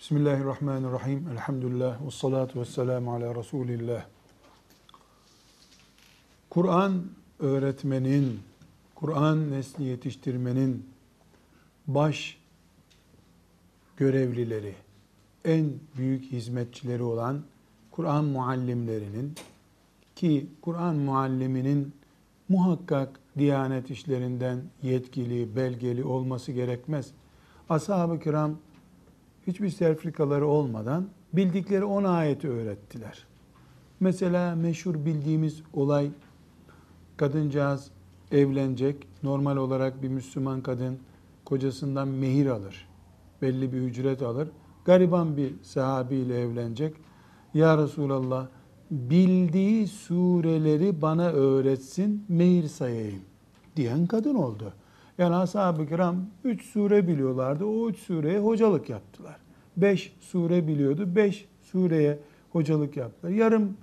Bismillahirrahmanirrahim. Elhamdülillah. Ve salatu ve selamu ala Resulillah. Kur'an öğretmenin, Kur'an nesli yetiştirmenin baş görevlileri, en büyük hizmetçileri olan Kur'an muallimlerinin ki Kur'an mualliminin muhakkak Diyanet işlerinden yetkili, belgeli olması gerekmez. Ashab-ı kiram hiçbir sertifikaları olmadan bildikleri 10 ayeti öğrettiler. Mesela meşhur bildiğimiz olay kadıncağız evlenecek. Normal olarak bir Müslüman kadın kocasından mehir alır. Belli bir ücret alır. Gariban bir sahabiyle evlenecek. Ya Resulallah bildiği sureleri bana öğretsin, mehir sayayım diyen kadın oldu. Yani ashab-ı kiram 3 sure biliyorlardı. O 3 sureye hocalık yaptılar. 5 sure biliyordu. 5 sureye hocalık yaptılar. Yarım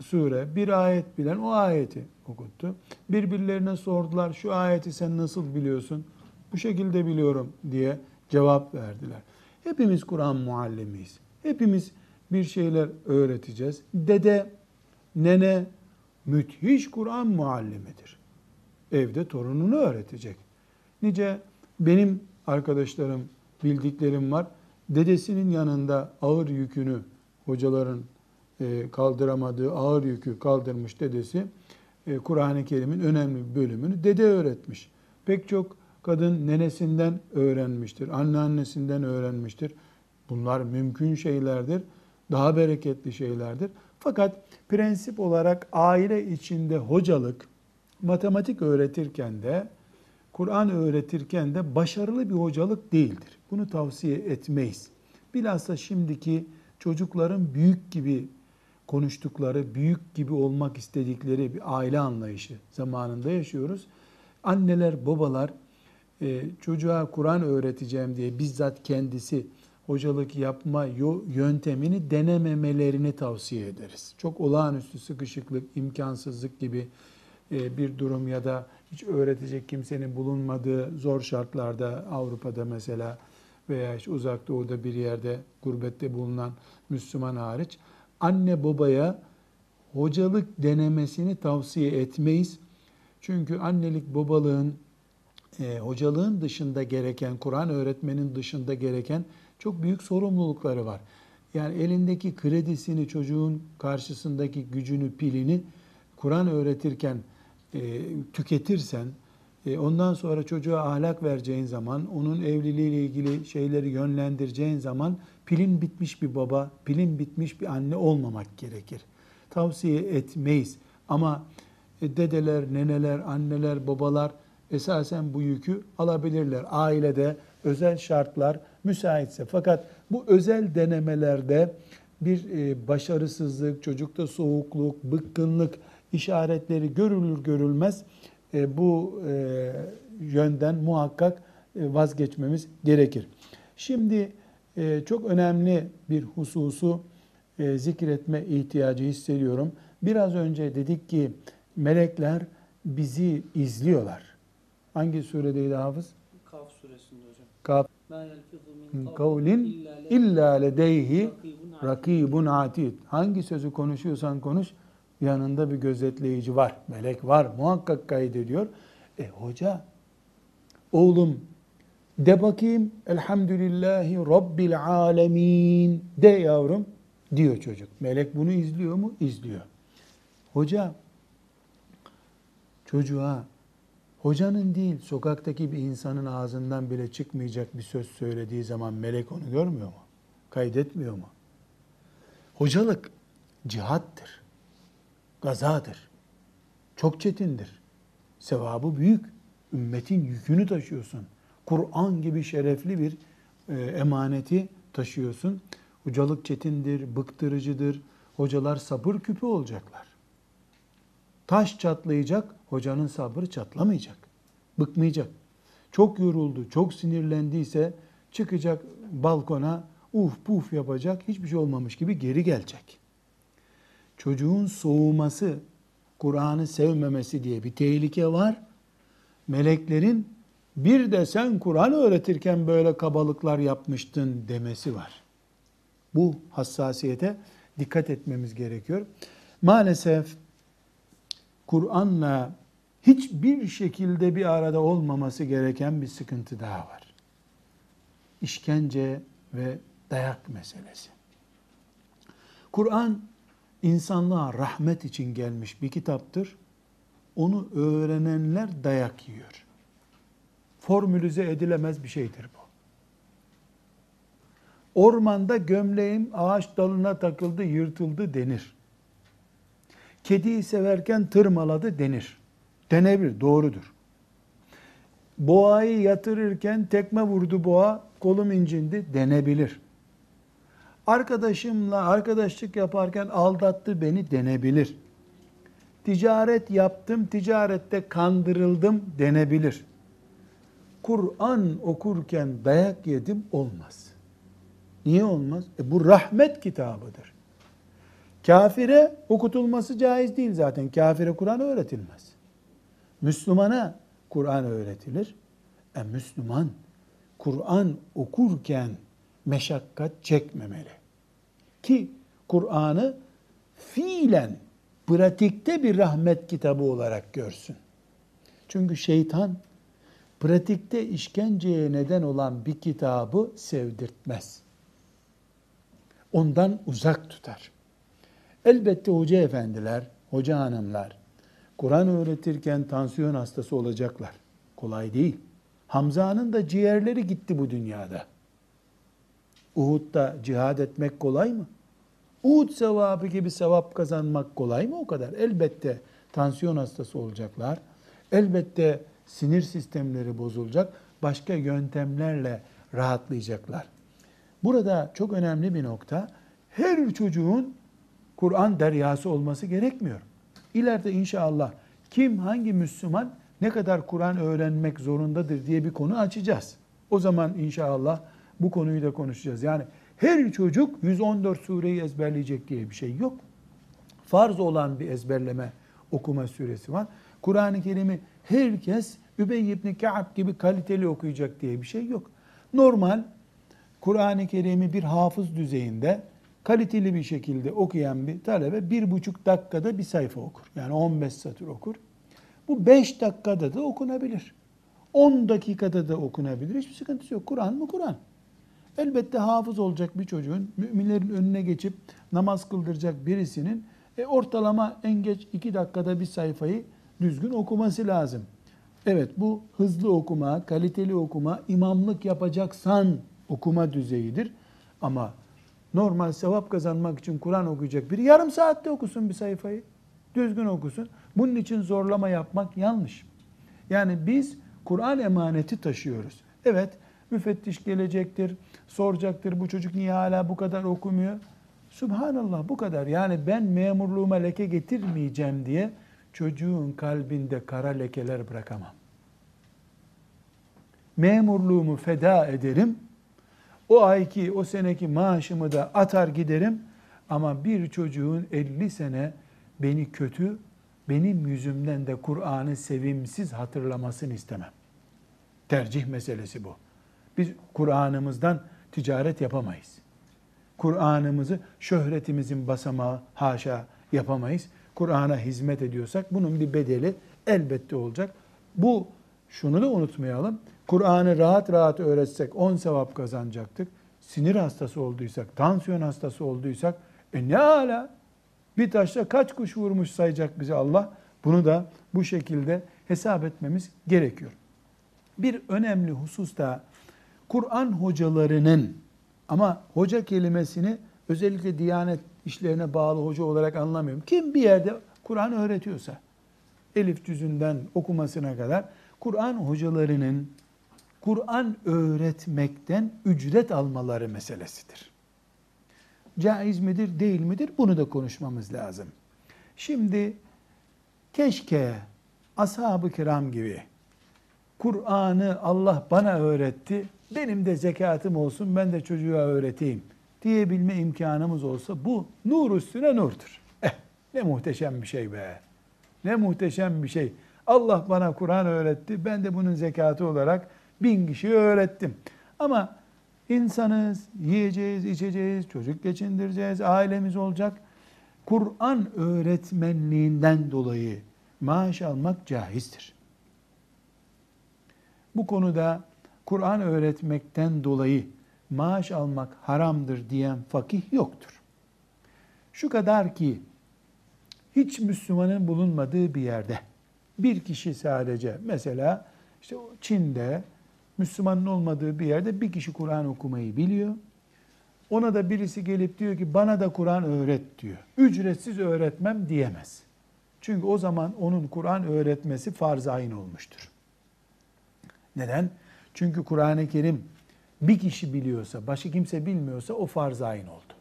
sure, bir ayet bilen o ayeti okuttu. Birbirlerine sordular. Şu ayeti sen nasıl biliyorsun? Bu şekilde biliyorum diye cevap verdiler. Hepimiz Kur'an muallimiyiz. Hepimiz bir şeyler öğreteceğiz. Dede, nene müthiş Kur'an muallimidir. Evde torununu öğretecek. Nice benim arkadaşlarım, bildiklerim var. Dedesinin yanında ağır yükünü, hocaların e, kaldıramadığı ağır yükü kaldırmış dedesi. E, Kur'an-ı Kerim'in önemli bir bölümünü dede öğretmiş. Pek çok kadın nenesinden öğrenmiştir, anneannesinden öğrenmiştir. Bunlar mümkün şeylerdir, daha bereketli şeylerdir. Fakat prensip olarak aile içinde hocalık, matematik öğretirken de Kur'an öğretirken de başarılı bir hocalık değildir. Bunu tavsiye etmeyiz. Bilhassa şimdiki çocukların büyük gibi konuştukları, büyük gibi olmak istedikleri bir aile anlayışı zamanında yaşıyoruz. Anneler, babalar e, çocuğa Kur'an öğreteceğim diye bizzat kendisi hocalık yapma yöntemini denememelerini tavsiye ederiz. Çok olağanüstü sıkışıklık, imkansızlık gibi bir durum ya da hiç öğretecek kimsenin bulunmadığı zor şartlarda Avrupa'da mesela veya işte uzak doğuda bir yerde gurbette bulunan Müslüman hariç anne babaya hocalık denemesini tavsiye etmeyiz. Çünkü annelik babalığın e, hocalığın dışında gereken, Kur'an öğretmenin dışında gereken çok büyük sorumlulukları var. Yani elindeki kredisini, çocuğun karşısındaki gücünü, pilini Kur'an öğretirken e, tüketirsen, e, ondan sonra çocuğa ahlak vereceğin zaman, onun evliliğiyle ilgili şeyleri yönlendireceğin zaman pilin bitmiş bir baba, pilin bitmiş bir anne olmamak gerekir. Tavsiye etmeyiz. Ama e, dedeler, neneler, anneler, babalar esasen bu yükü alabilirler. Ailede özel şartlar müsaitse. Fakat bu özel denemelerde bir e, başarısızlık, çocukta soğukluk, bıkkınlık işaretleri görülür görülmez e, bu e, yönden muhakkak e, vazgeçmemiz gerekir. Şimdi çok önemli bir hususu zikretme ihtiyacı hissediyorum. Biraz önce dedik ki melekler bizi izliyorlar. Hangi suredeydi hafız? Kaf suresinde hocam. Kaf. Kavlin illa ledeyhi rakibun atid. Hangi sözü konuşuyorsan konuş yanında bir gözetleyici var, melek var, muhakkak kaydediyor. E hoca, oğlum de bakayım elhamdülillahi rabbil alemin de yavrum diyor çocuk. Melek bunu izliyor mu? İzliyor. Hoca çocuğa hocanın değil sokaktaki bir insanın ağzından bile çıkmayacak bir söz söylediği zaman melek onu görmüyor mu? Kaydetmiyor mu? Hocalık cihattır gazadır. Çok çetindir. Sevabı büyük. Ümmetin yükünü taşıyorsun. Kur'an gibi şerefli bir e, emaneti taşıyorsun. Hocalık çetindir, bıktırıcıdır. Hocalar sabır küpü olacaklar. Taş çatlayacak, hocanın sabrı çatlamayacak. Bıkmayacak. Çok yoruldu, çok sinirlendiyse çıkacak balkona uf puf yapacak, hiçbir şey olmamış gibi geri gelecek çocuğun soğuması, Kur'an'ı sevmemesi diye bir tehlike var. Meleklerin bir de sen Kur'an öğretirken böyle kabalıklar yapmıştın demesi var. Bu hassasiyete dikkat etmemiz gerekiyor. Maalesef Kur'an'la hiçbir şekilde bir arada olmaması gereken bir sıkıntı daha var. İşkence ve dayak meselesi. Kur'an insanlığa rahmet için gelmiş bir kitaptır. Onu öğrenenler dayak yiyor. Formülize edilemez bir şeydir bu. Ormanda gömleğim ağaç dalına takıldı, yırtıldı denir. Kediyi severken tırmaladı denir. Denebilir, doğrudur. Boğayı yatırırken tekme vurdu boğa, kolum incindi denebilir. Arkadaşımla arkadaşlık yaparken aldattı beni denebilir. Ticaret yaptım, ticarette kandırıldım denebilir. Kur'an okurken dayak yedim olmaz. Niye olmaz? E bu rahmet kitabıdır. Kafire okutulması caiz değil zaten. Kafire Kur'an öğretilmez. Müslümana Kur'an öğretilir. E Müslüman Kur'an okurken meşakkat çekmemeli. Ki Kur'an'ı fiilen, pratikte bir rahmet kitabı olarak görsün. Çünkü şeytan pratikte işkenceye neden olan bir kitabı sevdirtmez. Ondan uzak tutar. Elbette hoca efendiler, hoca hanımlar Kur'an öğretirken tansiyon hastası olacaklar. Kolay değil. Hamza'nın da ciğerleri gitti bu dünyada. Uhud'da cihad etmek kolay mı? Uhud sevabı gibi sevap kazanmak kolay mı o kadar? Elbette tansiyon hastası olacaklar. Elbette sinir sistemleri bozulacak. Başka yöntemlerle rahatlayacaklar. Burada çok önemli bir nokta. Her çocuğun Kur'an deryası olması gerekmiyor. İleride inşallah kim hangi Müslüman ne kadar Kur'an öğrenmek zorundadır diye bir konu açacağız. O zaman inşallah bu konuyu da konuşacağız. Yani her çocuk 114 sureyi ezberleyecek diye bir şey yok. Farz olan bir ezberleme okuma süresi var. Kur'an-ı Kerim'i herkes Übey ibn Ka'b gibi kaliteli okuyacak diye bir şey yok. Normal Kur'an-ı Kerim'i bir hafız düzeyinde kaliteli bir şekilde okuyan bir talebe bir buçuk dakikada bir sayfa okur. Yani 15 satır okur. Bu 5 dakikada da okunabilir. 10 dakikada da okunabilir. Hiçbir sıkıntısı yok. Kur'an mı Kur'an? Elbette hafız olacak bir çocuğun, müminlerin önüne geçip namaz kıldıracak birisinin e, ortalama en geç 2 dakikada bir sayfayı düzgün okuması lazım. Evet bu hızlı okuma, kaliteli okuma, imamlık yapacaksan okuma düzeyidir. Ama normal sevap kazanmak için Kur'an okuyacak biri yarım saatte okusun bir sayfayı. Düzgün okusun. Bunun için zorlama yapmak yanlış. Yani biz Kur'an emaneti taşıyoruz. Evet müfettiş gelecektir, soracaktır bu çocuk niye hala bu kadar okumuyor. Subhanallah bu kadar. Yani ben memurluğuma leke getirmeyeceğim diye çocuğun kalbinde kara lekeler bırakamam. Memurluğumu feda ederim. O ayki, o seneki maaşımı da atar giderim. Ama bir çocuğun 50 sene beni kötü, benim yüzümden de Kur'an'ı sevimsiz hatırlamasını istemem. Tercih meselesi bu. Biz Kur'an'ımızdan ticaret yapamayız. Kur'an'ımızı şöhretimizin basamağı haşa yapamayız. Kur'an'a hizmet ediyorsak bunun bir bedeli elbette olacak. Bu şunu da unutmayalım. Kur'an'ı rahat rahat öğretsek 10 sevap kazanacaktık. Sinir hastası olduysak, tansiyon hastası olduysak e ne ala bir taşla kaç kuş vurmuş sayacak bize Allah. Bunu da bu şekilde hesap etmemiz gerekiyor. Bir önemli husus da Kur'an hocalarının ama hoca kelimesini özellikle Diyanet işlerine bağlı hoca olarak anlamıyorum. Kim bir yerde Kur'an öğretiyorsa, elif cüzünden okumasına kadar Kur'an hocalarının Kur'an öğretmekten ücret almaları meselesidir. Caiz midir, değil midir? Bunu da konuşmamız lazım. Şimdi keşke ashab-ı kiram gibi Kur'an'ı Allah bana öğretti, benim de zekatım olsun, ben de çocuğa öğreteyim diyebilme imkanımız olsa bu nur üstüne nurdur. Eh, ne muhteşem bir şey be. Ne muhteşem bir şey. Allah bana Kur'an öğretti, ben de bunun zekatı olarak bin kişiye öğrettim. Ama İnsanız, yiyeceğiz, içeceğiz, çocuk geçindireceğiz, ailemiz olacak. Kur'an öğretmenliğinden dolayı maaş almak caizdir. Bu konuda Kur'an öğretmekten dolayı maaş almak haramdır diyen fakih yoktur. Şu kadar ki hiç Müslümanın bulunmadığı bir yerde bir kişi sadece mesela işte Çin'de Müslümanın olmadığı bir yerde bir kişi Kur'an okumayı biliyor. Ona da birisi gelip diyor ki bana da Kur'an öğret diyor. Ücretsiz öğretmem diyemez. Çünkü o zaman onun Kur'an öğretmesi farz-ı ayn olmuştur. Neden? Çünkü Kur'an-ı Kerim bir kişi biliyorsa, başka kimse bilmiyorsa o farz-ı ayn oldu.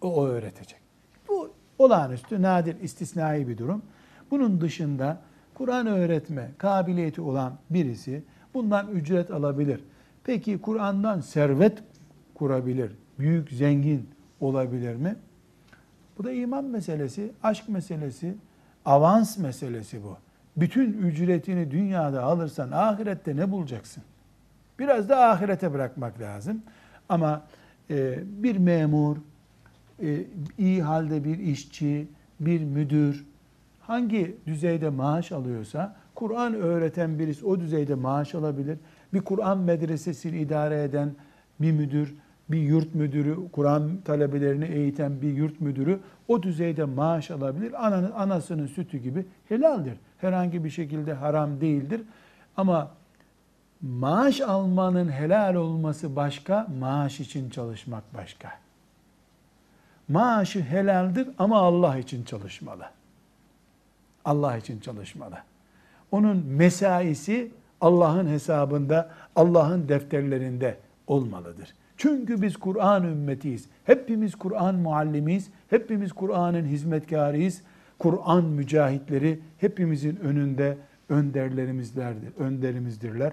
O, o öğretecek. Bu olağanüstü, nadir, istisnai bir durum. Bunun dışında Kur'an öğretme kabiliyeti olan birisi bundan ücret alabilir. Peki Kur'an'dan servet kurabilir, büyük zengin olabilir mi? Bu da iman meselesi, aşk meselesi, avans meselesi bu. Bütün ücretini dünyada alırsan ahirette ne bulacaksın? Biraz da ahirete bırakmak lazım. Ama e, bir memur, e, iyi halde bir işçi, bir müdür hangi düzeyde maaş alıyorsa Kur'an öğreten birisi o düzeyde maaş alabilir. Bir Kur'an medresesini idare eden bir müdür, bir yurt müdürü, Kur'an talebelerini eğiten bir yurt müdürü o düzeyde maaş alabilir. Ananın, anasının sütü gibi helaldir. Herhangi bir şekilde haram değildir. Ama maaş almanın helal olması başka, maaş için çalışmak başka. Maaşı helaldir ama Allah için çalışmalı. Allah için çalışmalı. Onun mesaisi Allah'ın hesabında, Allah'ın defterlerinde olmalıdır. Çünkü biz Kur'an ümmetiyiz. Hepimiz Kur'an muallimiyiz. Hepimiz Kur'an'ın hizmetkarıyız. Kur'an mücahitleri hepimizin önünde önderlerimizlerdir, önderimizdirler.